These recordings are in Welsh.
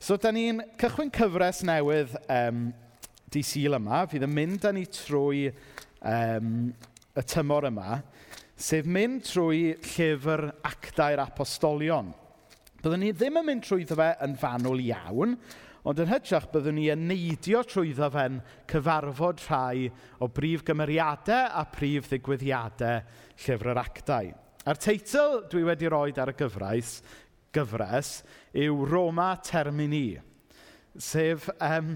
So, da ni'n cychwyn cyfres newydd um, di syl yma. Fydd yn mynd â ni trwy um, y tymor yma, sef mynd trwy llyfr actau'r apostolion. Byddwn ni ddim yn mynd trwyddo fe yn fanwl iawn, ond yn hytrach byddwn ni yn neidio trwyddo fe'n cyfarfod rhai o brif gymeriadau a prif ddigwyddiadau llyfr yr actau. A'r teitl dwi wedi roed ar y gyfraith gyfres yw Roma Termini, sef um,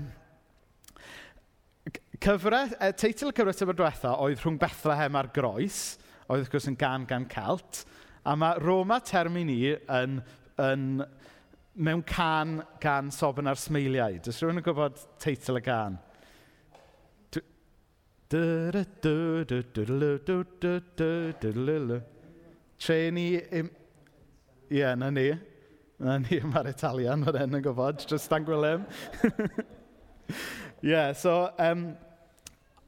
cyfres, e, teitl y cyfres y diwetha oedd rhwng Bethlehem a'r Groes, oedd wrth gwrs yn gan gan Celt, a mae Roma Termini yn, yn mewn can gan Sobyn a'r Smeiliau. Dys rhywun yn gwybod teitl y gan? Treni Ie, na ni. Na ni yma'r Italian fan hyn yn gwybod, just dan gwylym. Ie, yeah, so, um,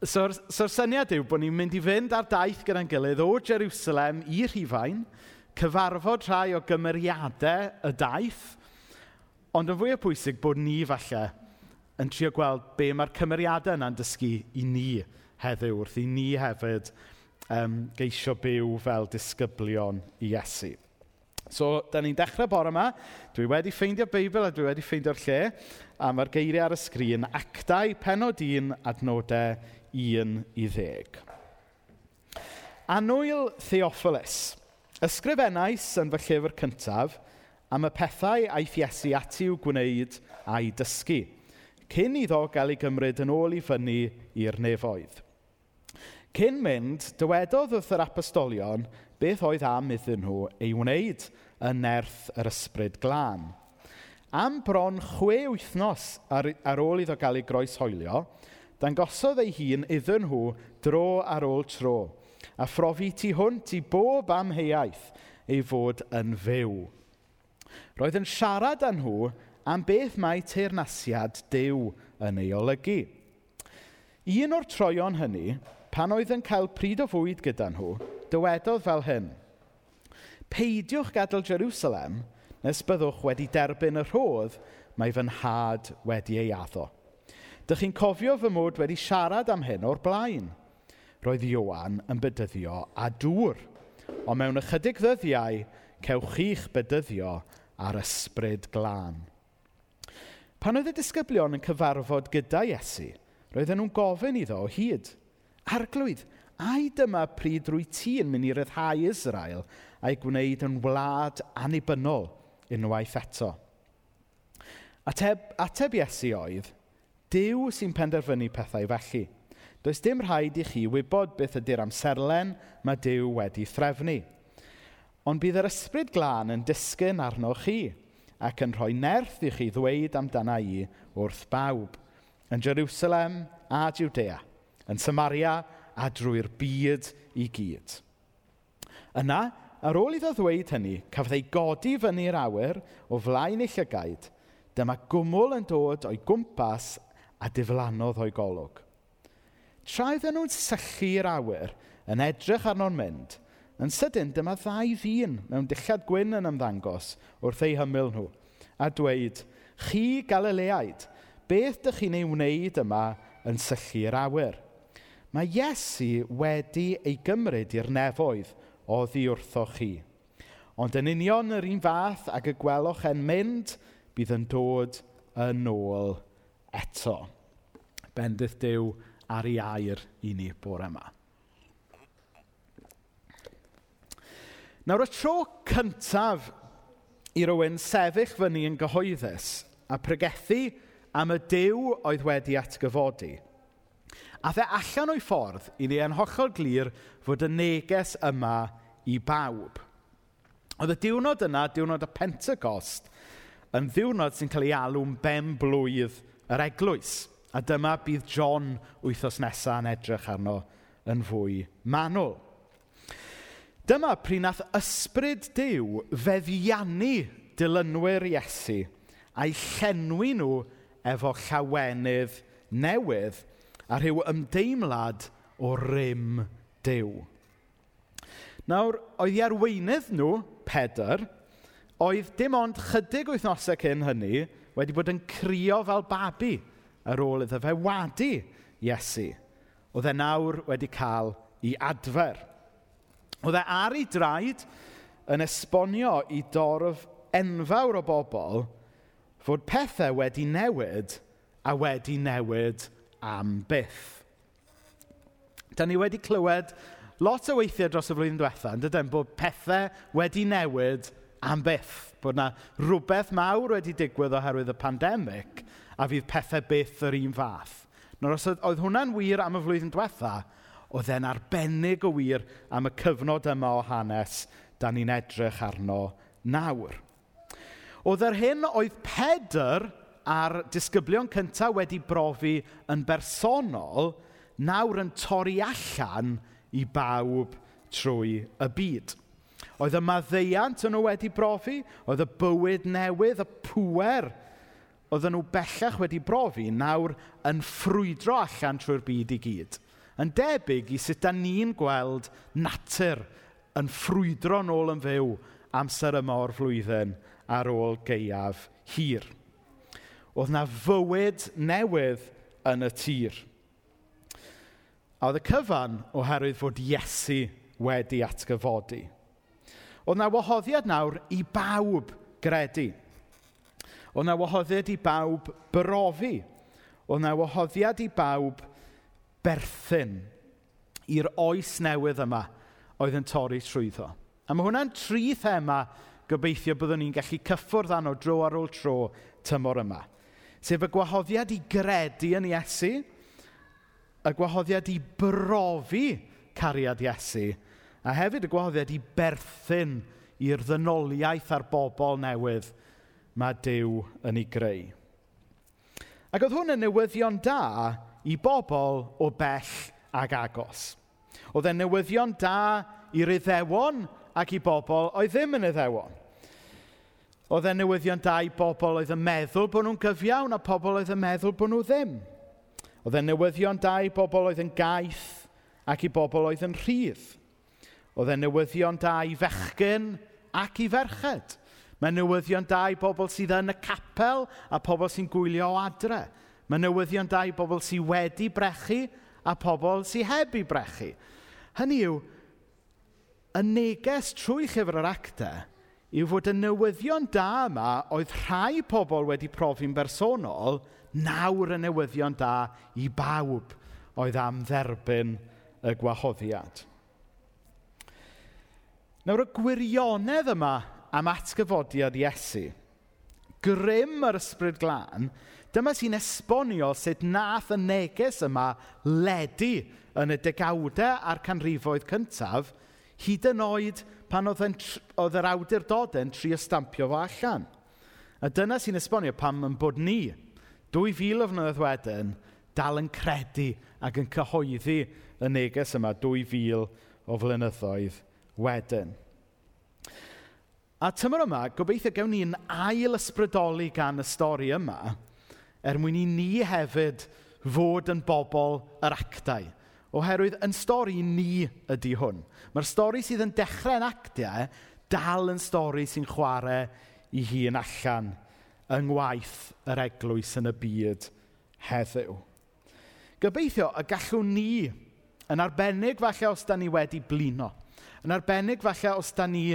so'r so, so syniad yw bod ni'n mynd i fynd ar daith gyda'n gilydd o Jerusalem i Rhifain, cyfarfod rhai o gymeriadau y daith, ond yn fwy o pwysig bod ni falle yn trio gweld be mae'r cymeriadau yna'n dysgu i ni heddiw wrth i ni hefyd um, geisio byw fel disgyblion i Iesu. So, da ni'n dechrau bore yma. Dwi wedi ffeindio Beibl a dwi wedi ffeindio'r lle. A mae'r geiriau ar y sgrin. Actau, penod 1, adnodau 1 i 10. Anwyl Theophilus. Ysgrifennais yn fy llyfr cyntaf am y pethau a'i Iesu ati i'w gwneud a'i dysgu, cyn iddo gael ei gymryd yn ôl i fyny i'r nefoedd. Cyn mynd, dywedodd wrth yr apostolion beth oedd am iddyn nhw ei wneud yn nerth yr ysbryd glân. Am bron chwe wythnos ar, ar ôl iddo gael ei groeshoelio, dangosodd ei hun iddyn nhw dro ar ôl tro, a phrofi tu hwnt i bob amheuaeth ei fod yn fyw. Roedd yn siarad â nhw am beth mae teirnasiad dew yn ei olygu. Un o'r troion hynny, pan oedd yn cael pryd o fwyd gyda nhw, dywedodd fel hyn. Peidiwch gadael Jerusalem nes byddwch wedi derbyn y rhodd mae fy nhad wedi ei addo. Dych chi'n cofio fy mod wedi siarad am hyn o'r blaen. Roedd Iowan yn bydyddio a dŵr. Ond mewn ychydig ddyddiau, cewch chi'ch bydyddio ar ysbryd glân. Pan oedd y disgyblion yn cyfarfod gyda Iesu, roedden nhw'n gofyn iddo o hyd. Arglwydd, Ai dyma pryd rwy ti'n mynd i ryddhau Israel a'i gwneud yn wlad annibynnol unwaith eto? Ateb, ateb Iesu oedd, Dyw sy'n penderfynu pethau felly. Does dim rhaid i chi wybod beth ydy'r amserlen mae Dyw wedi threfnu. Ond bydd yr ysbryd glân yn disgyn arnoch chi ac yn rhoi nerth i chi ddweud amdana i wrth bawb. Yn Jerusalem a Judea, yn Samaria a drwy'r byd i gyd. Yna, ar ôl iddo ddweud hynny, cafodd ei godi fyny'r awyr o flaen ei llygaid. Dyma gwmwl yn dod o'i gwmpas a diflannodd o'i golwg. Tra oedden nhw'n sychu'r awyr yn edrych arno'n mynd, yn sydyn dyma ddau ddyn mewn dillad gwyn yn ymddangos wrth ei hymyl nhw a dweud, chi Galileaid, beth dych chi'n ei wneud yma yn sychu'r awyr? Mae Iesu wedi ei gymryd i'r nefoedd oddi wrtho chi. Ond yn union yr un fath ac y gwelwch e'n mynd, bydd yn dod yn ôl eto. Bendydd Dyw ar ei air i ni bore yma. Nawr y tro cyntaf i rywun sefyll fyny yn gyhoeddus a pregethu am y Dyw oedd wedi atgyfodi – A dde allan o'i ffordd i ni yn hollol glir fod y neges yma i bawb. Oedd y diwrnod yna, diwrnod y Pentecost, yn ddiwrnod sy'n cael ei alw'n ben blwydd yr eglwys. A dyma bydd John wythnos nesaf yn edrych arno yn fwy manwl. Dyma pryd nath ysbryd Dyw feddiannu dilynwyr Iesu a'i llenwi nhw efo llawenydd newydd a rhyw ymdeimlad o rym dew. Nawr, oedd i arweinydd nhw, Pedr, oedd dim ond chydig wythnosau cyn hynny wedi bod yn crio fel babi ar ôl iddo fe wadu Iesu. Oedd e nawr wedi cael ei adfer. Oedd e ar ei draed yn esbonio i dorf enfawr o bobl fod pethau wedi newid a wedi newid am byth. Da ni wedi clywed lot o weithiau dros y flwyddyn diwethaf yn dydyn, bod pethau wedi newid am byth. Bod yna rhywbeth mawr wedi digwydd oherwydd y pandemig, a fydd pethau byth yr un fath. Nawr, os oedd hwnna'n wir am y flwyddyn diwethaf, oedd e'n arbennig o wir am y cyfnod yma o hanes da ni'n edrych arno nawr. Oedd yr hyn oedd Pedr a'r disgyblion cyntaf wedi brofi yn bersonol, nawr yn torri allan i bawb trwy y byd. Oedd y maddeiant yn nhw wedi brofi, oedd y bywyd newydd, y pŵer, oedd nhw bellach wedi brofi, nawr yn ffrwydro allan trwy'r byd i gyd. Yn debyg i sut da ni'n gweld natur yn ffrwydro nôl yn fyw amser yma o'r flwyddyn ar ôl geiaf hir. Oedd na fywyd newydd yn y tir. A oedd y cyfan oherwydd fod Iesu wedi atgyfodi. Oedd na wahoddiad nawr i bawb gredu. Oedd na wahoddiad i bawb brofi. Oedd na wahoddiad i bawb berthyn i'r oes newydd yma oedd yn torri trwyddo. A mae hwnna'n tri thema gobeithio byddwn ni'n gallu cyffwrdd arno dro ar ôl tro tymor yma. Sef y gwahoddiad i gredu yn Iesu, y gwahoddiad i brofi cariad Iesu, a hefyd y gwahoddiad i berthyn i'r ddynoliaeth ar bobl newydd mae Dyw yn ei greu. Ac oedd hwn yn newyddion da i bobl o bell ag agos. Oedd e'n newyddion da i'r iddewon ac i bobl oedd ddim yn iddewon. Oedd e newyddion da i bobl oedd yn meddwl bod nhw'n gyfiawn a pobl oedd yn meddwl bod nhw ddim. Oedd e newyddion da i bobl oedd yn gaeth ac i bobl oedd yn rhydd. Oedd e newyddion da i fechgyn ac i ferched. Mae newyddion da i bobl sydd yn y capel a pobl sy'n gwylio o adre. Mae newyddion da i bobl sydd wedi brechu a pobl sydd heb i brechu. Hynny yw, y neges trwy llyfr yr actau yw fod y newyddion da yma oedd rhai pobl wedi profi'n bersonol, nawr y newyddion da i bawb oedd am dderbyn y gwahoddiad. Nawr y gwirionedd yma am atgyfodiad Iesu, grym yr ysbryd glân, dyma sy'n esbonio sut nath y neges yma ledu yn y degawdau a'r canrifoedd cyntaf, hyd yn oed pan oedd, yn, oedd yr awdurdodau'n tri stampio fo allan. A dyna sy'n esbonio pam yn bod ni, 2,000 o fnyddoedd wedyn, dal yn credu ac yn cyhoeddi y neges yma 2,000 o flynyddoedd wedyn. A tymor yma, gobeithio gewn ni'n ail ysbrydoli gan y stori yma, er mwyn i ni hefyd fod yn bobl yr actau. Oherwydd yn stori ni ydy hwn. Mae'r stori sydd yn dechrau'n actiau dal yn stori sy'n chwarae i hun allan yng ngwaith yr eglwys yn y byd heddiw. Gobeithio y gallwn ni, yn arbennig falle os da ni wedi blino, yn arbennig falle os da ni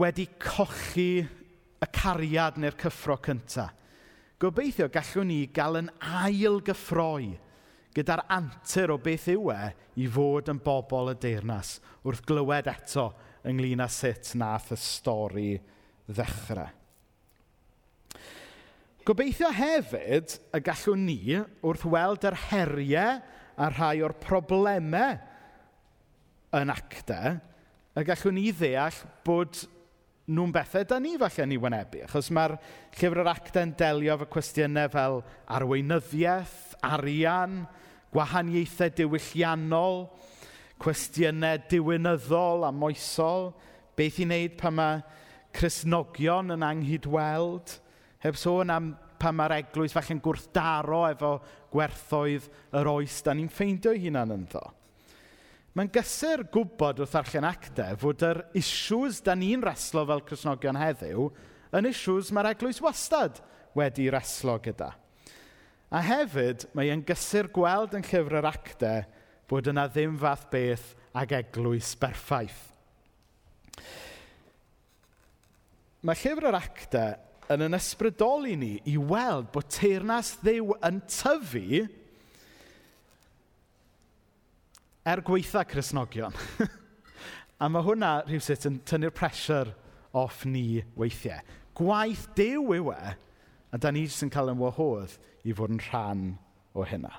wedi cochi y cariad neu'r cyffro cyntaf, gobeithio gallwn ni gael yn ail gyffroi gyda'r antur o beth yw e i fod yn bobl y deyrnas wrth glywed eto ynglyn â sut nath y stori ddechrau. Gobeithio hefyd y gallwn ni wrth weld yr heriau a rhai o'r problemau yn acta, y gallwn ni ddeall bod nhw'n bethau da ni falle ni wynebu. Achos mae'r llyfr yr acta yn delio efo cwestiynau fel arweinyddiaeth, arian, gwahaniaethau diwylliannol, cwestiynau diwynyddol a moesol, beth i wneud pan mae Cresnogion yn anghydweld, heb sôn am pan mae'r eglwys falle'n gwrthdaro efo gwerthoedd yr oes, da ni'n ffeindio hunan ynddo. Mae'n gysur gwybod wrth arllen actau fod yr issues da ni'n reslo fel Cresnogion heddiw yn issues mae'r eglwys wastad wedi reslo gyda. A hefyd, mae e'n gysur gweld yn llyfr yr actau bod yna ddim fath beth ag eglwys berffaith. Mae llyfr yr actau yn yn ysbrydoli ni i weld bod teirnas ddiw yn tyfu er gweitha Cresnogion. a mae hwnna rhywsut yn tynnu'r pressure off ni weithiau. Gwaith dew yw e A da ni jyst yn cael yn wahodd i fod yn rhan o hynna.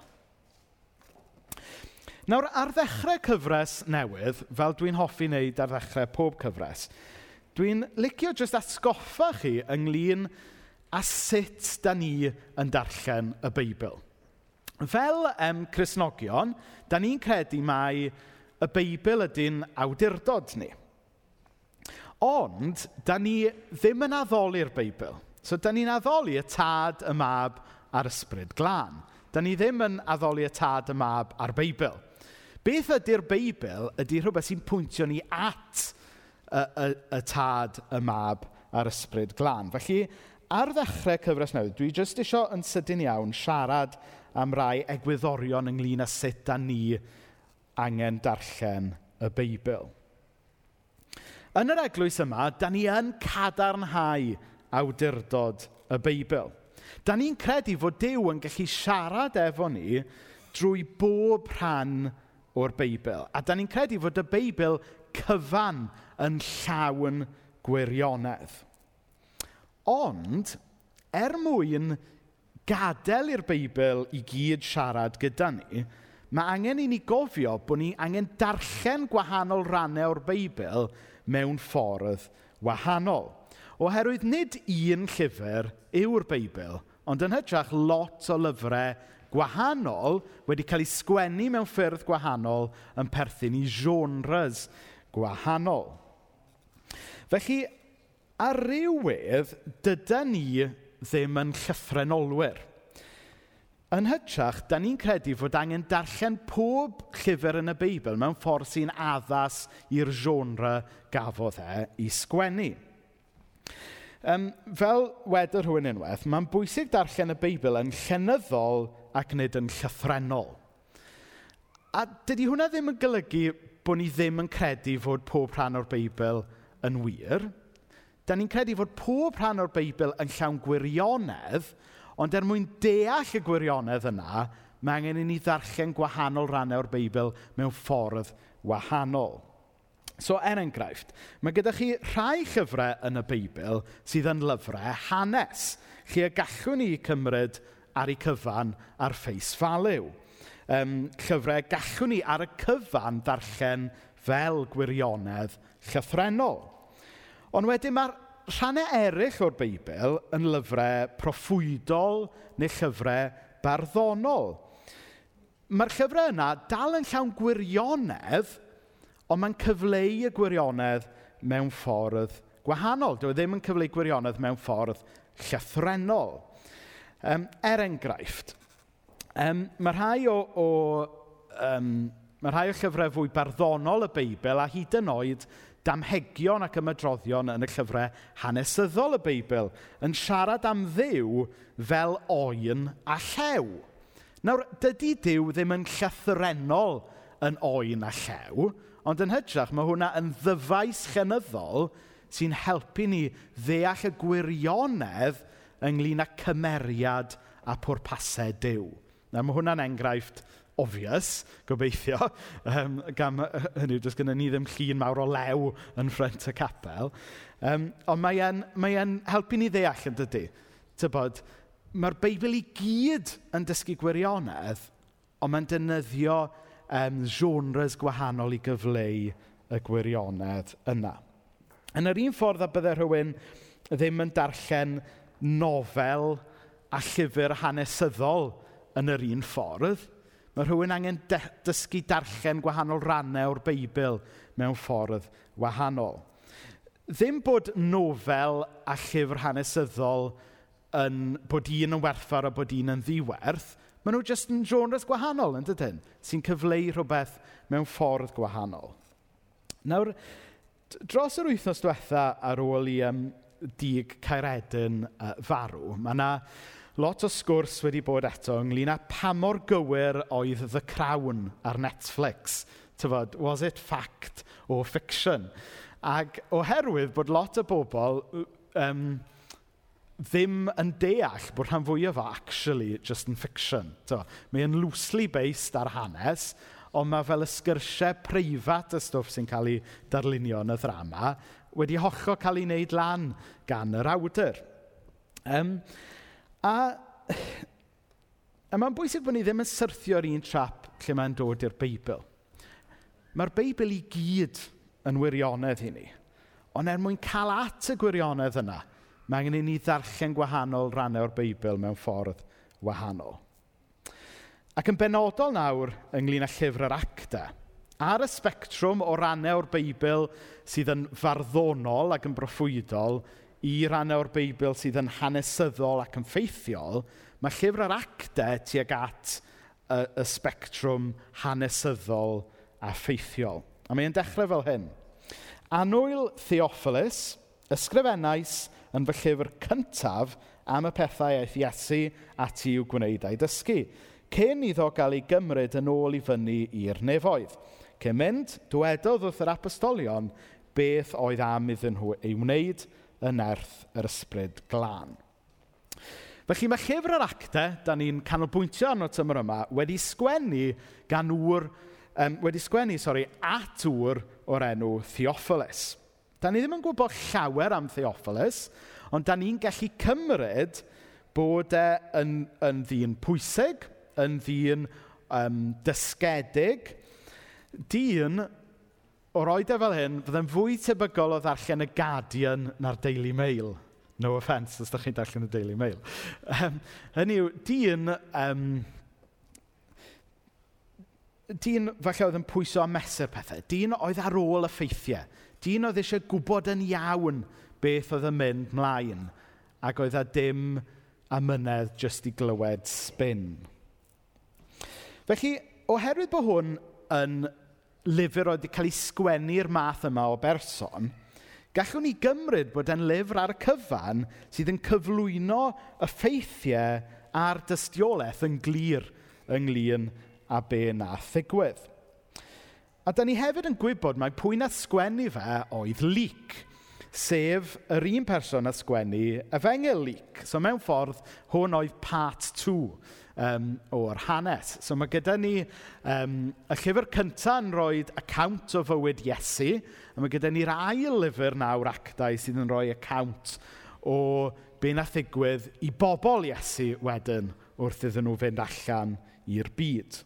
Nawr, ar ddechrau cyfres newydd, fel dwi'n hoffi wneud ar ddechrau pob cyfres, dwi'n licio jyst atgoffa chi ynglyn a sut da ni yn darllen y Beibl. Fel um, Cresnogion, da ni'n credu mai y Beibl ydy'n awdurdod ni. Ond, da ni ddim yn addoli'r Beibl. So, da ni'n addoli y tad, y mab a'r ysbryd glân. Da ni ddim yn addoli y tad, y mab a'r Beibl. Beth ydy'r Beibl ydy rhywbeth sy'n pwyntio ni at y, y, y tad, y mab a'r ysbryd glân. Felly, ar ddechrau cyfres newydd, dwi jyst eisiau yn sydyn iawn siarad am rai egwyddorion ynglyn â sut da ni angen darllen y Beibl. Yn yr eglwys yma, da ni yn cadarnhau awdurdod y Beibl. Da ni'n credu fod Dyw yn gallu siarad efo ni drwy bob rhan o'r Beibl. A da ni'n credu fod y Beibl cyfan yn llawn gwirionedd. Ond, er mwyn gadael i'r Beibl i gyd siarad gyda ni, mae angen i ni gofio bod ni angen darllen gwahanol rannau o'r Beibl mewn ffordd wahanol. Oherwydd nid un llyfr yw'r Beibl, ond yn hytrach lot o lyfrau gwahanol wedi cael eu sgwennu mewn ffyrdd gwahanol yn perthyn i genres gwahanol. Felly, ar rywydd, dyda ni ddim yn llyffrenolwyr. Yn hytrach, da ni'n credu fod angen darllen pob llyfr yn y Beibl mewn ffordd sy'n addas i'r genre gafodd e i sgwennu. Um, fel weder rhywun unwaith, mae'n bwysig darllen y Beibl yn llenyddol ac nid yn llythrenol. A dydy hwnna ddim yn golygu bod ni ddim yn credu fod pob rhan o'r Beibl yn wir. Da ni'n credu fod pob rhan o'r Beibl yn llawn gwirionedd, ond er mwyn deall y gwirionedd yna, mae angen i ni ddarllen gwahanol rannau o'r Beibl mewn ffordd wahanol. So, er enghraifft, mae gyda chi rhai llyfrau yn y Beibl sydd yn lyfrau hanes. Chi y gallwn ni cymryd ar ei cyfan ar ffeis faliw. Um, llyfrau gallwn ni ar y cyfan ddarllen fel gwirionedd llythrenol. Ond wedyn mae'r rhannau eraill o'r Beibl yn lyfrau proffwydol neu llyfrau barddonol. Mae'r llyfrau yna dal yn llawn gwirionedd ond mae'n cyfleu y gwirionedd mewn ffordd gwahanol. Dwi e ddim yn cyfleu gwirionedd mewn ffordd llythrenol. Um, er enghraifft, um, mae rhai o, o, um, mae rhai o llyfrau fwy barddonol y Beibl a hyd yn oed damhegion ac ymadroddion yn y llyfrau hanesyddol y Beibl yn siarad am ddiw fel oen a llew. Nawr, dydy Dyw ddim yn llythrenol yn oen a llew, ond yn hytrach mae hwnna yn ddyfais chenyddol sy'n helpu ni ddeall y gwirionedd ynglyn â cymeriad a pwrpasau Dyw. Na, mae hwnna'n enghraifft obvious, gobeithio, um, gan hynny, does gennym ni ddim llun mawr o lew yn ffrent y capel. Um, ond mae'n mae helpu ni ddeall yn dydy. Tybod, mae'r Beibl i gyd yn dysgu gwirionedd, ond mae'n defnyddio um, genres gwahanol i gyfleu y gwirionedd yna. Yn yr un ffordd a byddai rhywun ddim yn darllen nofel a llyfr hanesyddol yn yr un ffordd, mae rhywun angen dysgu darllen gwahanol rannau o'r Beibl mewn ffordd wahanol. Ddim bod nofel a llyfr hanesyddol yn bod un yn werthfawr a bod un yn ddiwerth, Maen nhw jyst yn genres gwahanol, yn dydyn, sy'n cyfleu rhywbeth mewn ffordd gwahanol. Nawr, dros yr wythnos diwetha ar ôl i um, dig Caeredin uh, farw, mae yna lot o sgwrs wedi bod eto ynglyn â pa mor gywir oedd The Crown ar Netflix. Tyfod, was it fact or fiction? Ac oherwydd bod lot o bobl um, ddim yn deall bod rhan fwyaf o actually just yn fiction. To, mae yn loosely based ar hanes, ond mae fel y sgyrsiau preifat y stwff sy'n cael ei darlunio yn y ddrama wedi hocho cael ei wneud lan gan yr awdur. Um, a, a mae'n bwysig bod ni ddim yn syrthio'r un trap lle mae'n dod i'r Beibl. Mae'r Beibl i gyd yn wirionedd i ni. Ond er mwyn cael at y gwirionedd yna, Mae angen i ni ddarllen gwahanol rannau o'r Beibl mewn ffordd wahanol. Ac yn benodol nawr ynglyn â llyfr yr acta, ar y spectrwm o rannau o'r Beibl sydd yn farddonol ac yn broffwydol i rannau o'r Beibl sydd yn hanesyddol ac yn ffeithiol, mae llyfr yr acta tuag at y, y spectrwm hanesyddol a ffeithiol. A mae'n dechrau fel hyn. Anwyl Theophilus, ysgrifennais yn fy llyfr cyntaf am y pethau aeth Iesu ati i'w gwneud a'i dysgu, cyn iddo gael ei gymryd yn ôl i fyny i'r nefoedd. Cyn mynd, dywedodd wrth yr apostolion beth oedd am iddyn nhw ei wneud yn erth yr ysbryd glân. Felly mae llyfr yr acta, da ni'n canolbwyntio arno tymor yma, wedi sgwennu gan wr, um, wedi sgwennu, sori, at wr o'r enw Theophilus. Da ni ddim yn gwybod llawer am Theophilus, ond da ni'n gallu cymryd bod e yn, yn ddyn pwysig, yn ddyn um, dysgedig, dyn o roed e fel hyn, fydde'n fwy tebygol o ddarllen y Guardian na'r Daily Mail. No offence, os da chi'n darllen y Daily Mail. Um, hynny yw, dyn... Um, dyn falle oedd yn pwyso a mesur pethau. Dyn oedd ar ôl y ffeithiau. Dyn oedd eisiau gwybod yn iawn beth oedd yn mynd mlaen, ac oedd e a dim amynedd jyst i glywed spin. Felly, oherwydd bod hwn yn lyfr oedd wedi cael ei sgwennu'r math yma o berson, gallwn ni gymryd bod e'n lyfr ar y cyfan sydd yn cyflwyno y ffeithiau a'r dystiolaeth yn glir ynglyn a be na ddigwydd. A da ni hefyd yn gwybod mae pwy na sgwennu fe oedd Lyc, sef yr un person a sgwennu Efengil Lyc. So mewn ffordd, hwn oedd part 2 um, o'r hanes. So mae gyda ni um, y llyfr cyntaf yn rhoi account o fywyd Iesu, a mae gyda ni'r ail lyfr nawr actau sydd yn rhoi account o be na ddigwydd i bobl Iesu wedyn wrth iddyn nhw fynd allan i'r byd.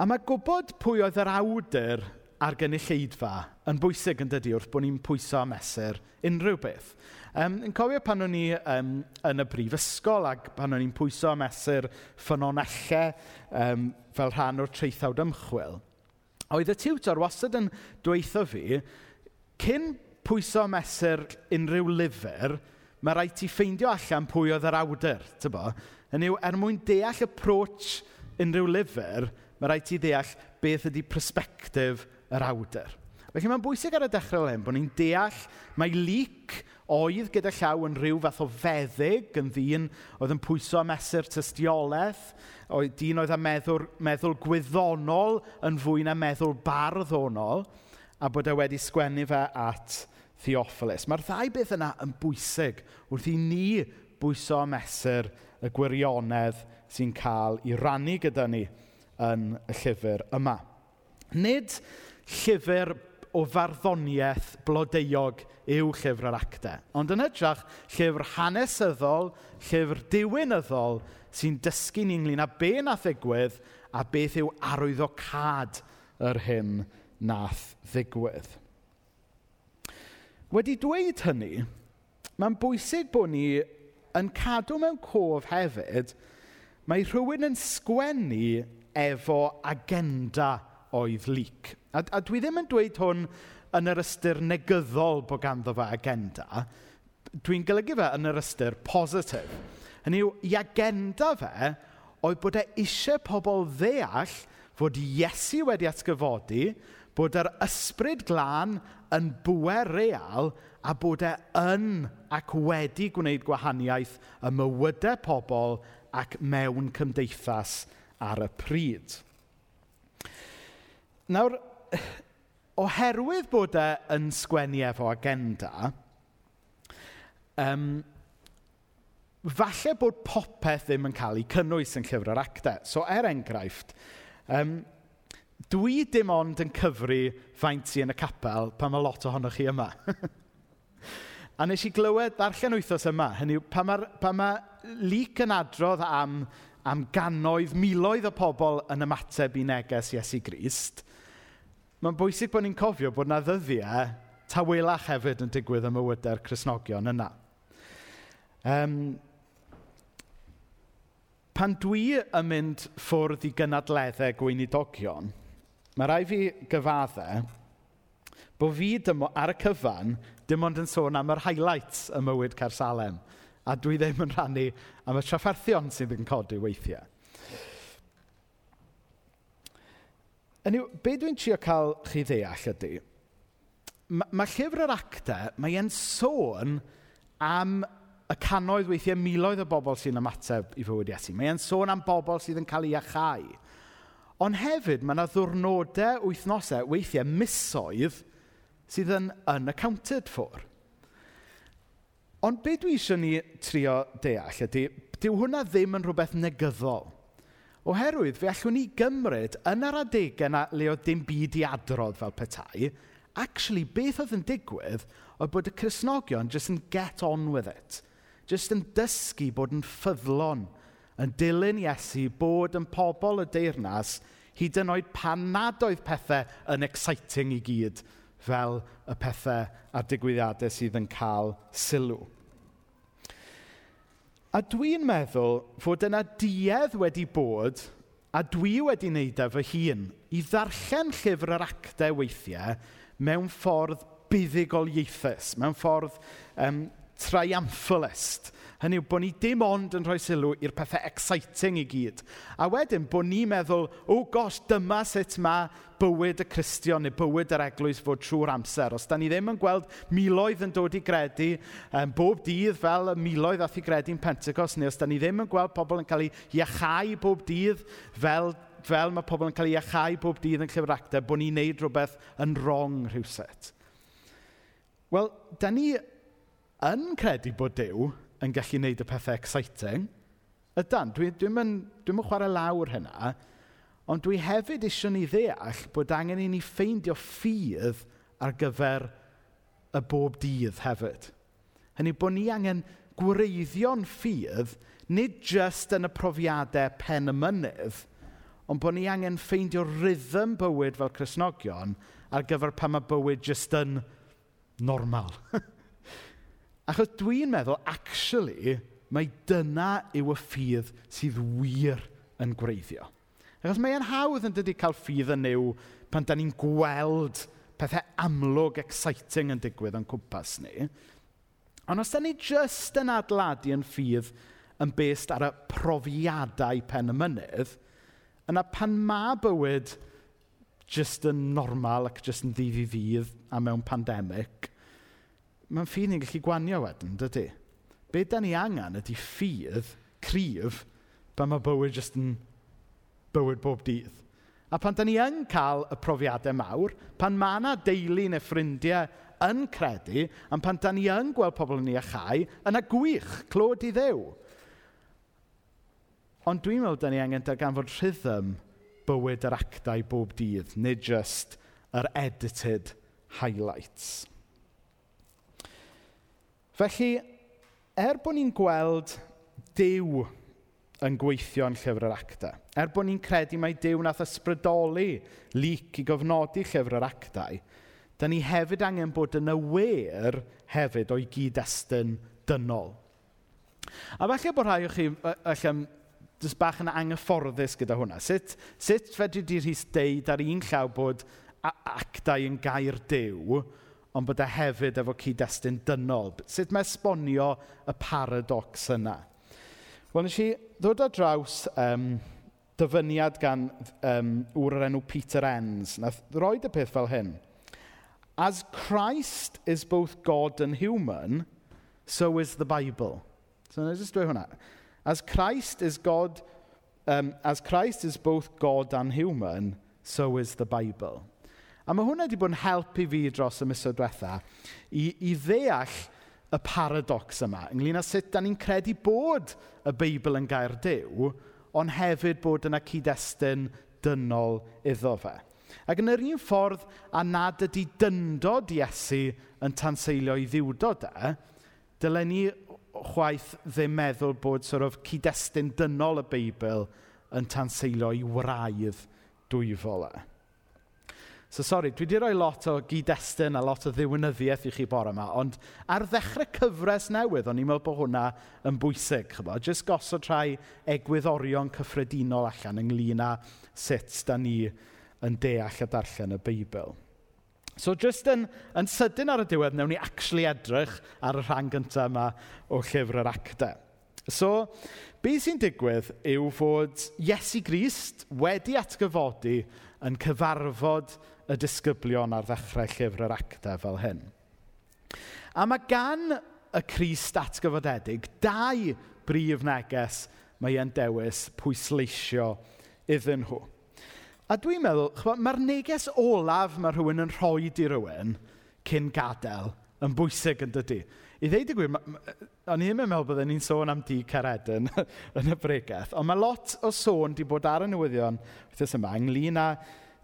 A mae gwybod pwy oedd yr awdur a'r gynulleidfa yn bwysig yn dydi wrth bod ni'n pwyso a mesur unrhyw beth. Um, yn cofio pan o'n i um, yn y brifysgol ac pan o'n i'n pwyso a mesur ffynonellau um, fel rhan o'r treithawd ymchwil, oedd y tiwtor wastad yn dweithio fi, cyn pwyso a mesur unrhyw lyfr, mae rhaid ti ffeindio allan pwy oedd yr awdur, tybo? Hynny yw, er mwyn deall approach unrhyw lyfr, mae rhaid ti ddeall beth ydy persbectif yr awdur. Felly mae'n bwysig ar y dechrau len bod ni'n deall mae lyc oedd gyda llaw yn rhyw fath o feddyg yn ddyn oedd yn pwyso a mesur tystiolaeth, oedd dyn oedd â meddwl, meddwl gwyddonol yn fwy na meddwl barddonol, a bod e wedi sgwennu fe at Theophilus. Mae'r ddau beth yna yn bwysig wrth i ni bwyso a mesur y gwirionedd sy'n cael ei rannu gyda ni yn y llyfr yma. Nid llyfr o farddoniaeth blodeuog yw llyfr yr actau, ond yn hytrach llyfr hanesyddol, llyfr diwynyddol sy'n dysgu ni ynglyn â be nath ddigwydd a beth yw arwyddocad yr hyn nath ddigwydd. Wedi dweud hynny, mae'n bwysig bod ni yn cadw mewn cof hefyd, mae rhywun yn sgwennu efo agenda oedd lyc. A, a dwi ddim yn dweud hwn yn yr ystyr negyddol bod ganddo fe agenda. Dwi'n golygu fe yn yr ystyr positif. Hynny yw, i agenda fe oedd bod e eisiau pobl ddeall fod Iesu wedi atgyfodi, bod yr ysbryd glân yn bwer real a bod e yn ac wedi gwneud gwahaniaeth ym mywydau pobl ac mewn cymdeithas ar y pryd. Nawr, oherwydd bod e yn sgwennu efo agenda, um, falle bod popeth ddim yn cael ei cynnwys yn llyfr yr actau. So, er enghraifft, um, dwi dim ond yn cyfru faint sy'n yn y capel pan mae lot ohonoch chi yma. a nes i glywed ddarllen wythnos yma, hynny yw, pan mae, pan mae leak yn adrodd am am gannoedd, miloedd o pobl yn ymateb i neges Iesu Grist, mae'n bwysig bod ni'n cofio bod na ddyddiau tawelach hefyd yn digwydd ym mywydau'r Cresnogion yna. Um, pan dwi yn mynd ffwrdd i gynadleddau gweinidogion, mae rai fi gyfaddau bod fi dymo, ar y cyfan dim ond yn sôn am yr highlights y mywyd Cersalem, a dwi ddim yn rhannu am y trafferthion sydd yn codi weithiau. Yn yw, be dwi'n trio cael chi ddeall ydy, mae ma llyfr yr actau, mae e'n sôn am y canoedd weithiau miloedd o bobl sy'n ymateb i fywyd Iesu. Mae e'n sôn am bobl sydd yn cael ei achau. Ond hefyd, mae yna ddwrnodau wythnosau, weithiau misoedd, sydd yn unaccounted for. Ond be dwi eisiau ni trio deall ydy, dyw hwnna ddim yn rhywbeth negyddol. Oherwydd, fe allwn ni gymryd yn yr adegau na le oedd dim byd i adrodd fel petai, actually, beth oedd yn digwydd oedd bod y Cresnogion just yn get on with it. Just yn dysgu bod yn ffyddlon, yn dilyn Iesu, bod yn pobl y deyrnas, hyd yn oed pan nad oedd pethau yn exciting i gyd fel y pethau a'r digwyddiadau sydd yn cael sylw. A dwi'n meddwl fod yna duedd wedi bod, a dwi wedi wneud e fy hun, i ddarllen llyfr yr actau weithiau mewn ffordd buddigol ieithus, mewn ffordd um, triumphalist, Hynny yw, bod ni dim ond yn rhoi sylw i'r pethau exciting i gyd. A wedyn, bod ni'n meddwl, o oh, gosh, dyma sut mae bywyd y Cristion neu bywyd yr eglwys fod trwy'r amser. Os da ni ddim yn gweld miloedd yn dod i gredu um, bob dydd fel y miloedd ath i gredu'n Pentecost, neu os da ni ddim yn gweld pobl yn cael ei iachau bob dydd fel, fel mae pobl yn cael ei iachau bob dydd yn llyfr actau, bod ni'n neud rhywbeth yn wrong rhywset. Wel, da ni yn credu bod Dyw yn gallu gwneud y pethau exciting. Ydan, dwi'n dwi, dwi, dwi dwi'm yn chwarae lawr hynna, ond dwi hefyd eisiau ni ddeall bod angen i ni ffeindio ffydd ar gyfer y bob dydd hefyd. Hynny bod ni angen gwreiddio'n ffydd, nid just yn y profiadau pen y mynydd, ond bod ni angen ffeindio rhythm bywyd fel Cresnogion ar gyfer pan mae bywyd just yn normal. Achos dwi'n meddwl, actually, mae dyna yw y ffydd sydd wir yn gweiddio. Achos mae'n hawdd yn dydy cael ffydd yn new pan da ni'n gweld pethau amlwg, exciting yn digwydd yn cwmpas ni. Ond os da ni jyst yn adladu yn ffydd yn best ar y profiadau pen y mynydd, yna pan ma bywyd jyst yn normal ac jyst yn ddydd i ddydd a mewn pandemig, mae'n ffydd ni'n gallu gwanio wedyn, dydy? Be da ni angen ydy ffydd, cryf, pan mae bywyd jyst yn bywyd bob dydd. A pan da ni yn cael y profiadau mawr, pan mae yna deulu neu ffrindiau yn credu, a pan da ni yn gweld pobl yn ei achau, yna gwych, clod i ddew. Ond dwi'n meddwl da ni angen darganfod rhythm bywyd yr actau bob dydd, nid just yr edited highlights. Felly, er bod ni'n gweld Dyw yn gweithio yn Llyfr yr Actau, er bod ni'n credu mai Dyw nath ysbrydoli lyc i gofnodi Llyfr yr Actau, da ni hefyd angen bod yn awyr hefyd o'i gyd-destun dynol. A falle bod rhai o chi allan, jyst bach yn anghyfforddus gyda hwnna. Sut, sut fedri di rhys deud ar un llaw bod actau yn gair dew, ond bod e hefyd efo cyd-destun dynol. Sut mae esbonio y paradox yna? Wel, nes i ddod ar draws um, dyfyniad gan um, wr yr enw Peter Enns. Nath roed y peth fel hyn. As Christ is both God and human, so is the Bible. So, na just do hwnna. As Christ is God, um, as Christ is both God and human, so is the Bible. A mae hwnna wedi bod yn help i fi dros y misoedd diwetha i, i ddeall y paradox yma Ynglyn â sut da ni'n credu bod y Beibl yn gair dew, ond hefyd bod yna cyd-destun dynol iddo fe. Ac yn yr un ffordd a nad ydy dyndod Iesu yn tanseilio i ddiwdod e, dylen ni chwaith ddim meddwl bod sort of cyd-destun dynol y Beibl yn tanseilio i wraidd dwyfol e. So sori, dwi wedi rhoi lot o gyd-destun a lot o ddiwynyddiaeth i chi bore yma, ond ar ddechrau cyfres newydd, o'n i'n meddwl bod hwnna yn bwysig, chyfo. Jyst gosod rhai egwyddorion cyffredinol allan ynglyn â sut da ni yn deall a darllen y Beibl. So jyst yn, yn sydyn ar y diwedd, newn ni actually edrych ar y rhan gyntaf yma o llyfr yr actau. So, be sy'n digwydd yw fod Iesu Grist wedi atgyfodi yn cyfarfod y disgyblion ar ddechrau llyfr yr actau fel hyn. A mae gan y Crist atgyfodedig dau brif neges mae e'n dewis pwysleisio iddyn nhw. A dwi'n meddwl, mae'r neges olaf mae rhywun yn rhoi i rhywun cyn gadael yn bwysig yn dydy. I ddeud y gwir, o'n i'n meddwl byddwn ni'n sôn am di caredyn yn y bregaeth, ond mae lot o sôn di bod ar y newyddion wythnos yma ynglyn â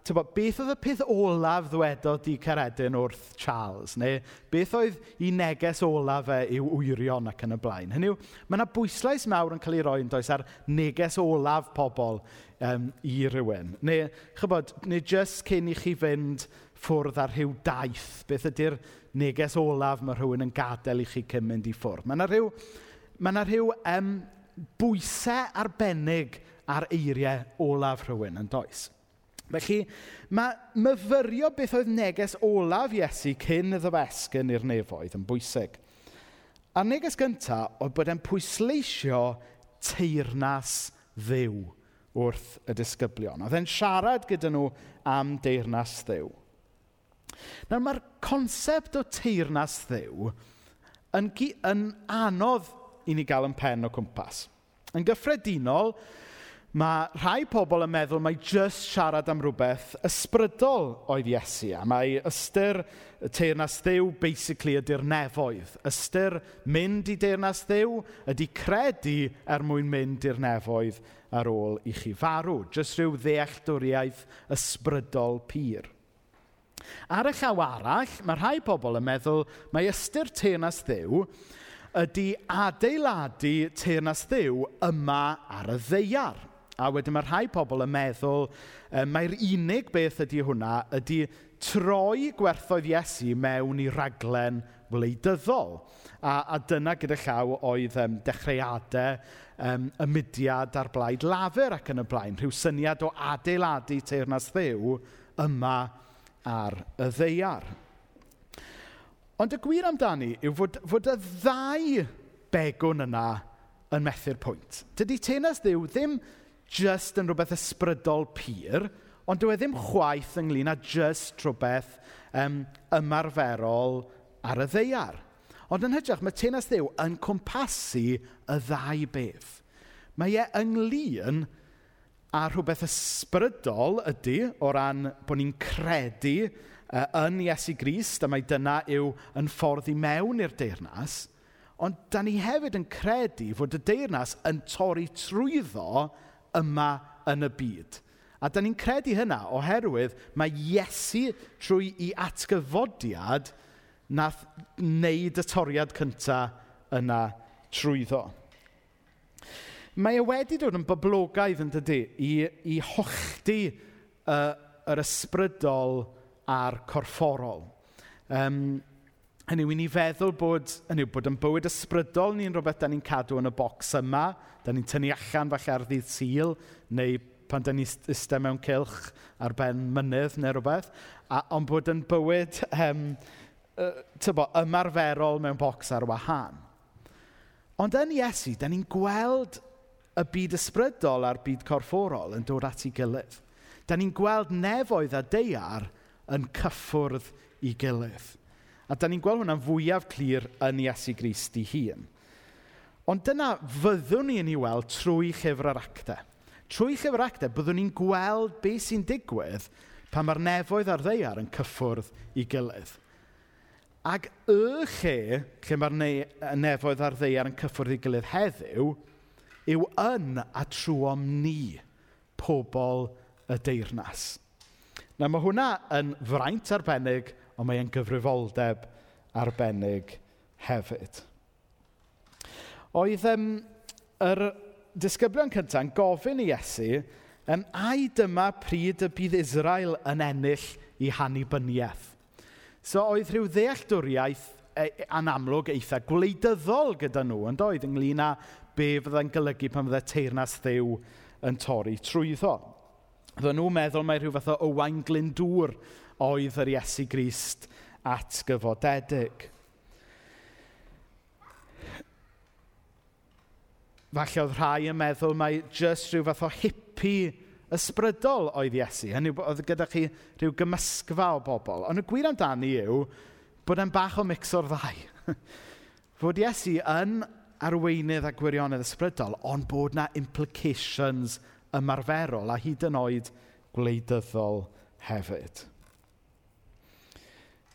tybod, beth oedd y peth olaf ddwedodd di Caredin wrth Charles? Neu beth oedd i neges olaf e i'w wyrion ac yn y blaen? Hynny yw, mae yna bwyslais mawr yn cael ei roi'n does ar neges olaf pobl um, i rywun. Neu, chybod, neu jyst cyn i chi fynd ffwrdd ar rhyw daith. Beth ydy'r neges olaf mae rhywun yn gadael i chi cyn mynd i ffwrdd? Mae yna rhyw, mae yna rhyw um, bwysau arbennig ar eiriau olaf rhywun yn does. Felly, mae myfyrio beth oedd neges olaf Iesu cyn y ddywesgyn i'r nefoedd yn bwysig. A'r neges gyntaf oedd bod e'n pwysleisio teirnas ddiw wrth y disgyblion. Oedd e'n siarad gyda nhw am deirnas ddiw. Nawr mae'r concept o teirnas ddiw yn, yn anodd i ni gael yn pen o cwmpas. Yn gyffredinol, mae rhai pobl yn meddwl mai jyst siarad am rhywbeth ysbrydol oedd Iesu, a mae ystyr y teirnas ddew, basically ydy'r nefoedd. Ystyr mynd i deirnas ddew ydy credu er mwyn mynd i'r nefoedd ar ôl i chi farw. Jyst rhyw ddealltwriaeth ysbrydol pur. Ar y llaw arall, mae rhai pobl yn meddwl mae ystyr teirnas ddew ydy adeiladu teirnas ddew yma ar y ddeiar A wedyn mae rhai pobl yn meddwl yy mae'r unig beth ydy hwnna ydy troi gwerthoedd Iesu mewn i raglen wleidyddol. A, a dyna gyda llaw oedd um, dechreuadau um, y mudiad ar blaid lafur ac yn y blaen. Rhyw syniad o adeiladu teirnas ddew yma ar y ddeiar. Ond y gwir amdani yw fod, fod y ddau begwn yna yn methu'r pwynt. Dydy teirnas ddew ddim jyst yn rhywbeth ysbrydol pur, ond dyw e ddim chwaith ynglyn â jyst rhywbeth um, ymarferol ar y ddeiar. Ond yn hytrach, mae tenas ddew yn cwmpasu y ddau beth. Mae e ynglyn a rhywbeth ysbrydol ydy o ran bod ni'n credu uh, yn Iesu Grist, a mae dyna yw yn ffordd i mewn i'r deyrnas, ond da ni hefyd yn credu fod y deyrnas yn torri trwyddo yma yn y byd. A da ni'n credu hynna oherwydd mae Iesu trwy i atgyfodiad nath wneud y toriad cyntaf yna trwyddo. Mae e wedi dod yn boblogaidd yn dydy i, i hochdi uh, yr ysbrydol a'r corfforol. Um, Hynny yw, i ni feddwl bod, hynny yw, bod yn bywyd ysbrydol ni'n rhywbeth da ni'n cadw yn y bocs yma, da ni'n tynnu allan falle ar ddydd syl, neu pan da ni'n ystod mewn cilch ar ben mynydd neu rhywbeth, a, ond bod yn bywyd um, uh, tybo, ymarferol mewn bocs ar wahân. Ond yn Iesu, da ni'n gweld y byd ysbrydol a'r byd corfforol yn dod at ei gilydd. Da ni'n gweld nefoedd a deiar yn cyffwrdd i gilydd. A da ni'n gweld hwnna'n fwyaf clir yn Iesu Grist i hun. Ond dyna fyddwn ni'n ei weld trwy llyfr yr actau. Trwy llyfr yr actau, byddwn ni'n gweld beth sy'n digwydd pan mae'r nefoedd a'r ddeiar yn cyffwrdd i gilydd. Ac y lle lle mae'r nefoedd a'r ddeiar yn cyffwrdd i gilydd heddiw, yw yn a trwom ni, pobl y deyrnas. Na mae hwnna yn fraint arbennig ond mae e'n gyfrifoldeb arbennig hefyd. Oedd um, yr disgyblion cyntaf yn gofyn i Iesu, um, ai dyma pryd y bydd Israel yn ennill i hannibyniaeth? So oedd rhyw ddealltwriaeth e, e, anamlwg eitha gwleidyddol gyda nhw, yn doedd, ynglyn â be fydda'n golygu pan fyddai teirnas ddew yn torri trwyddo. Fydden nhw'n meddwl mae rhyw fath o ywain glyndŵr oedd yr Iesu Grist at gyfodedig. Falle oedd rhai yn meddwl mai jyst rhyw fath o hippi ysbrydol oedd Iesu. Hynny oedd gyda chi rhyw gymysgfa o bobl. Ond y gwir amdani yw bod e'n bach o mix o'r ddau. fod Iesu yn arweinydd a gwirionedd ysbrydol, ond bod na implications ymarferol a hyd yn oed gwleidyddol hefyd.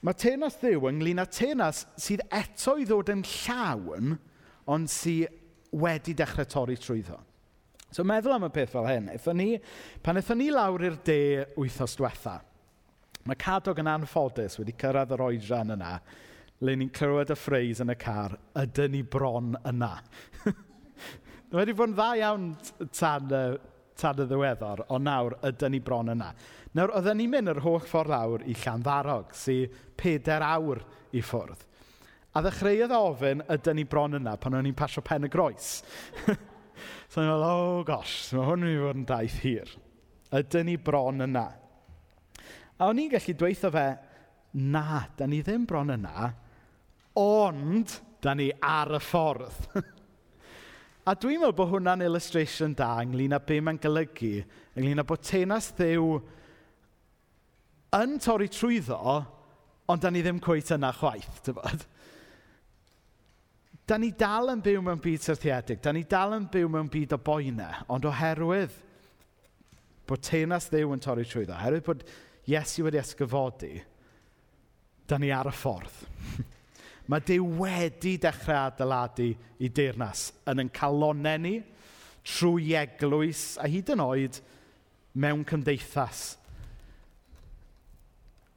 Mae tenas ddiw ynglyn â tenas sydd eto i ddod yn llawn, ond sydd wedi dechrau torri trwyddo. So meddwl am y peth fel hyn. Eithon ni, pan eithon ni lawr i'r de wythnos diwetha, mae Cadog yn anffodus wedi cyrraedd yr oedran yna, le ni'n clywed y ffreis yn y car, ydyn ni bron yna. wedi bod yn dda iawn tan, tan y ddiweddar, ond nawr ydyn ni bron yna. Nawr, oedden ni'n mynd yr holl ffordd lawr i Llanfarog, sy'n peder awr i ffwrdd. A ddechreuodd ofyn ydyn ni bron yna pan o'n i'n pasio pen y groes. so ni'n meddwl, oh gosh, mae hwn wedi fod yn daith hir. Ydyn ni bron yna? A o'n i'n gallu dweithio fe, na, da ni ddim bron yna, ond da ni ar y ffordd. a dwi'n meddwl bod hwnna'n illustration da ynglyn â be mae'n golygu, ynglyn â bod tenas ddew yn torri trwyddo, ond da ni ddim cweith yna chwaith, dyfod. Da ni dal yn byw mewn byd syrthiedig, da ni dal yn byw mewn byd o boenau, ond oherwydd bod tenas ddew yn torri trwyddo, oherwydd bod Iesu wedi ysgyfodi, da ni ar y ffordd. Mae Dyw wedi dechrau adeiladu i deyrnas yn yn calonau ni, trwy eglwys, a hyd yn oed mewn cymdeithas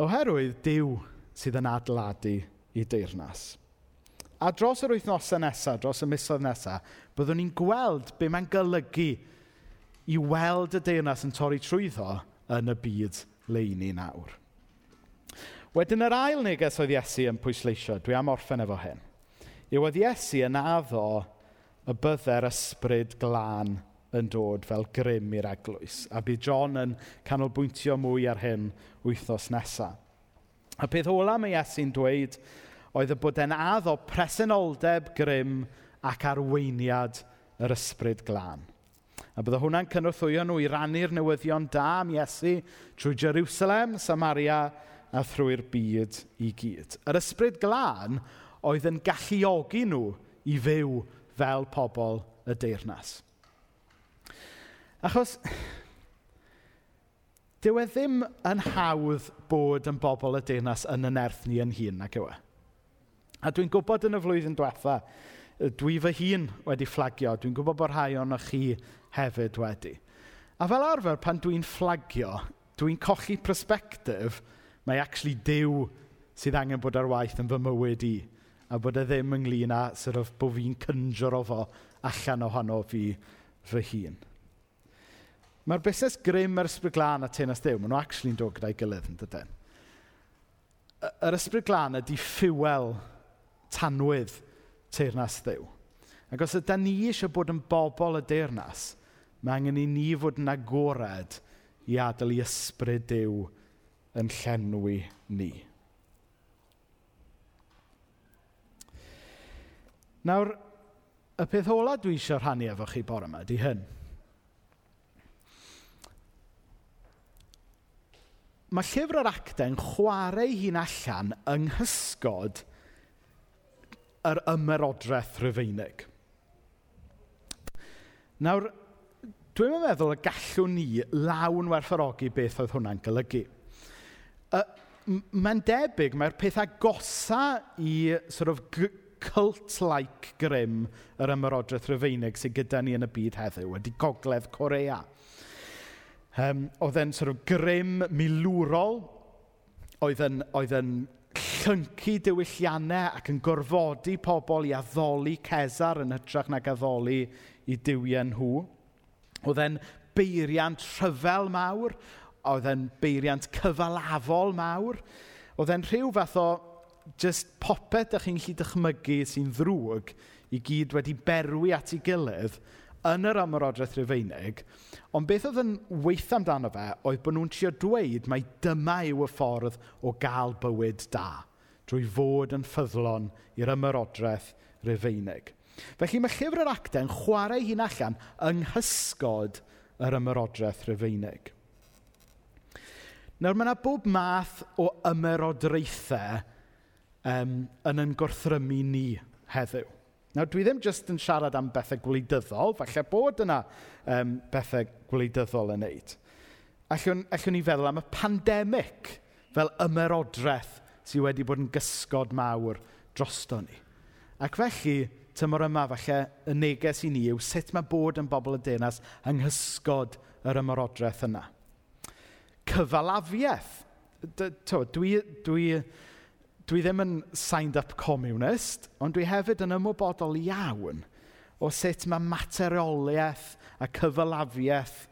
Oherwydd Dyw sydd yn adeiladu i deyrnas. A dros yr wythnosau nesaf, dros y misoedd nesaf, byddwn ni'n gweld be mae'n golygu i weld y deyrnas yn torri trwyddo yn y byd leini nawr. Wedyn yr ail neges oedd Iesu yn pwysleisio, dwi am orffen efo hyn, yw oedd Iesu yn addo y bydde'r ysbryd glân yn dod fel grym i'r eglwys. A bydd John yn canolbwyntio mwy ar hyn wythnos nesaf. A peth ola mae Iesu'n dweud oedd y bod e'n addo presenoldeb grym ac arweiniad yr ysbryd glân. A bydde hwnna'n cynorthwyo nhw i rannu'r newyddion da am Iesu trwy Jerusalem, Samaria a thrwy'r byd i gyd. Yr ysbryd glân oedd yn galluogi nhw i fyw fel pobl y deyrnas. Achos, dyw e ddim yn hawdd bod yn bobl y deyrnas yn y nerth ni yn hun, nag yw e? A dwi'n gwybod yn y flwyddyn diwetha, dwi fy hun wedi fflagio. Dwi'n gwybod bod rhai o'n chi hefyd wedi. A fel arfer, pan dwi'n fflagio, dwi'n colli prospectif, mae actually Dyw sydd angen bod ar waith yn fy mywyd i. A bod e ddim ynglyn â sort of, bod fi'n cynjor o fo allan ohono fi fy hun. Mae'r busnes grym yr ysbryd glân a tenas Dyw, maen nhw actually'n dod gyda'i gilydd yn dydyn. Yr ysbryd glân ydy ffiwel tanwydd teirnas Dyw. Ac os ydyn ni eisiau bod yn bobl y deyrnas, mae angen i ni fod yn agored i adael i ysbryd Dyw yn llenwi ni. Nawr, y peth ola dwi eisiau rhannu efo chi bore yma, di hyn – mae llyfr yr actau'n chwarae hi'n allan yng nghysgod yr ymerodraeth rhyfeinig. Nawr, dwi'n meddwl y gallwn ni lawn werthorogi beth oedd hwnna'n golygu. Mae'n debyg mae'r pethau gosa i sort of cult-like grym yr ymerodraeth rhyfeinig sydd gyda ni yn y byd heddiw, wedi gogledd Corea. Um, oedd e'n sort of grym milwrol, oedd e'n, oedd e'n llyncu diwylliannau ac yn gorfodi pobl i addoli Cesar yn hytrach nag addoli i diwiau nhw. Oedd e'n beiriant rhyfel mawr, oedd e'n beiriant cyfalafol mawr. Oedd e'n rhyw fath o just popeth ydych chi'n gallu dychmygu sy'n ddrwg i gyd wedi berwi at ei gilydd yn yr amyrodraeth Rufeinig, ond beth oedd yn weith amdano fe oedd bod nhw'n trio dweud mai dyma yw y ffordd o gael bywyd da, drwy fod yn ffyddlon i'r ymyrodraeth Rufeinig. Felly mae llyfr yr actau'n chwarae hi'n allan yng nghysgod yr ymyrodraeth Rufeinig. Nawr mae yna bob math o ymerodraethau um, yn yn gorthrymu ni heddiw. Nawr, dwi ddim jyst yn siarad am bethau gwleidyddol, falle bod yna um, bethau gwleidyddol yn neud. Allwn, allwn ni feddwl am y pandemig fel ymerodraeth sydd wedi bod yn gysgod mawr drosto ni. Ac felly, tymor yma falle y neges i ni yw sut mae bod yn bobl y denas yng nghysgod yr ymerodraeth yna. Cyfalafiaeth. Dwi, dwi, dwi ddim yn signed-up communist, ond dwi hefyd yn ymwybodol iawn o sut mae materioliaeth a cyfalafiaeth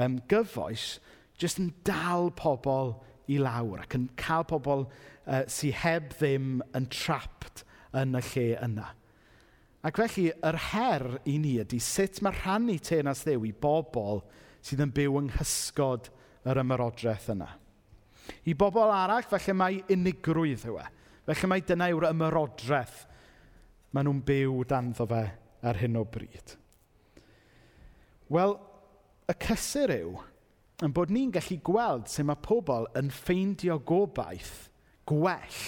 um, gyfoes jyst yn dal pobl i lawr ac yn cael pobl uh, sy'n heb ddim yn trapped yn y lle yna. Ac felly, yr her i ni ydy sut mae rhannu tenas ddew i bobl sydd yn byw yng nghysgod yr ymerodraeth yna. I bobl arall, felly mae unigrwydd yw e. Felly mae dyna yw'r ymyrodraeth maen nhw'n byw danddo fe ar hyn o bryd. Wel, y cysur yw yn bod ni'n gallu gweld sut mae pobl yn ffeindio gobaith gwell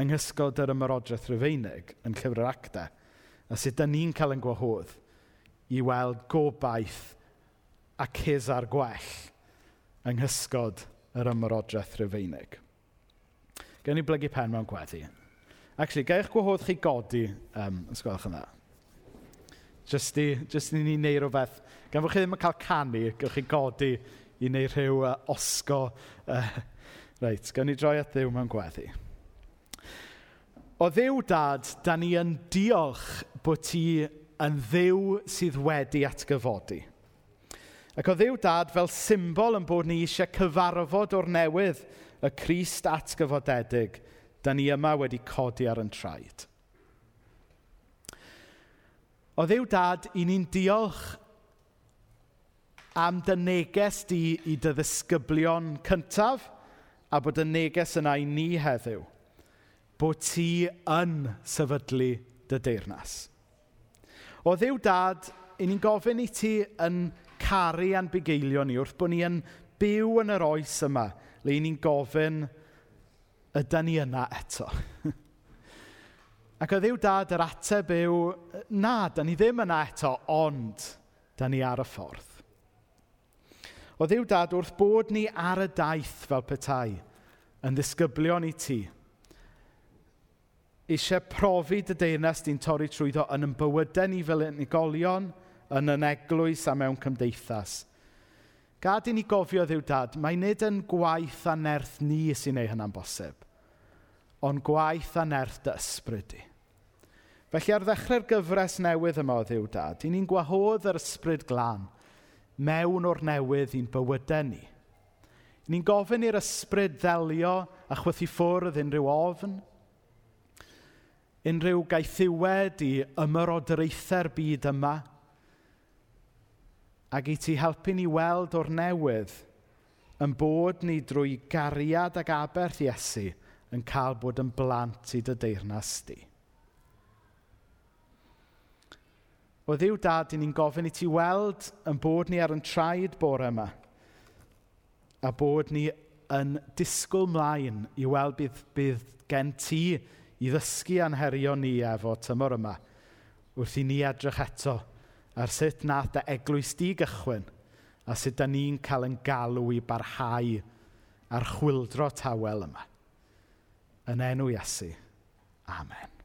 yng nghysgod yr ymyrodraeth Rufeinig yn llyfr yr actau a sut da ni'n cael yn gwahodd i weld gobaith a cesar gwell yng nghysgod yr ymyrodraeth Rufeinig. Gawn ni blygu pen mewn gweddi. Actually, gael eich gwahodd chi godi, um, os gwelwch yn dda. Just i, just i ni wneud rhywbeth. Gan fod chi ddim yn cael canu, gael chi godi i wneud rhyw uh, osgo. Uh, reit, gawn ni droi at ddiw mewn gweddi. O ddiw dad, da ni yn diolch bod ti yn ddiw sydd wedi atgyfodi. Ac o ddiw dad fel symbol yn bod ni eisiau cyfarfod o'r newydd y Crist atgyfodedig, da ni yma wedi codi ar yn traed. O ddew dad, i ni'n diolch am dy neges di i dy ddisgyblion cyntaf a bod y neges yna i ni heddiw bod ti yn sefydlu dy deyrnas. O ddew dad, i ni'n gofyn i ti yn caru a'n bugeilio ni wrth bod ni yn byw yn yr oes yma – le ni'n gofyn, ydy ni yna eto? Ac oedd Dduw dad yr ateb yw, na, da ni ddim yna eto, ond da ni ar y ffordd. O Dduw dad wrth bod ni ar y daith fel petai, yn ddisgyblion i ti, eisiau profi dy deunas di'n torri trwyddo yn yn bywydau ni fel unigolion, yn yn eglwys a mewn cymdeithas – Gad i ni gofio ddiw dad, mae nid yn gwaith a nerth ni sy'n ei hynna'n bosib, ond gwaith a nerth dy ysbryd i. Felly ar ddechrau'r gyfres newydd yma o ddiw dad, i ni'n gwahodd yr ysbryd glân mewn o'r newydd i'n bywydau ni. Ni'n gofyn i'r ysbryd ddelio a chwythu ffwrdd unrhyw ofn, unrhyw gaethiwed i ymyrodraethau'r byd yma, ac i ti helpu ni weld o'r newydd yn bod ni drwy gariad ac aberth Iesu yn cael bod yn blant i dy deyrnas di. O ddiw dad, ni'n gofyn i ti weld yn bod ni ar yn traed bore yma a bod ni yn disgwyl mlaen i weld bydd, bydd gen ti i ddysgu anherio ni efo tymor yma wrth i ni edrych eto ar sut nath dy eglwys di gychwyn a sut da ni'n cael yn galw i barhau a'r chwildro tawel yma. Yn enw Iesu. Amen.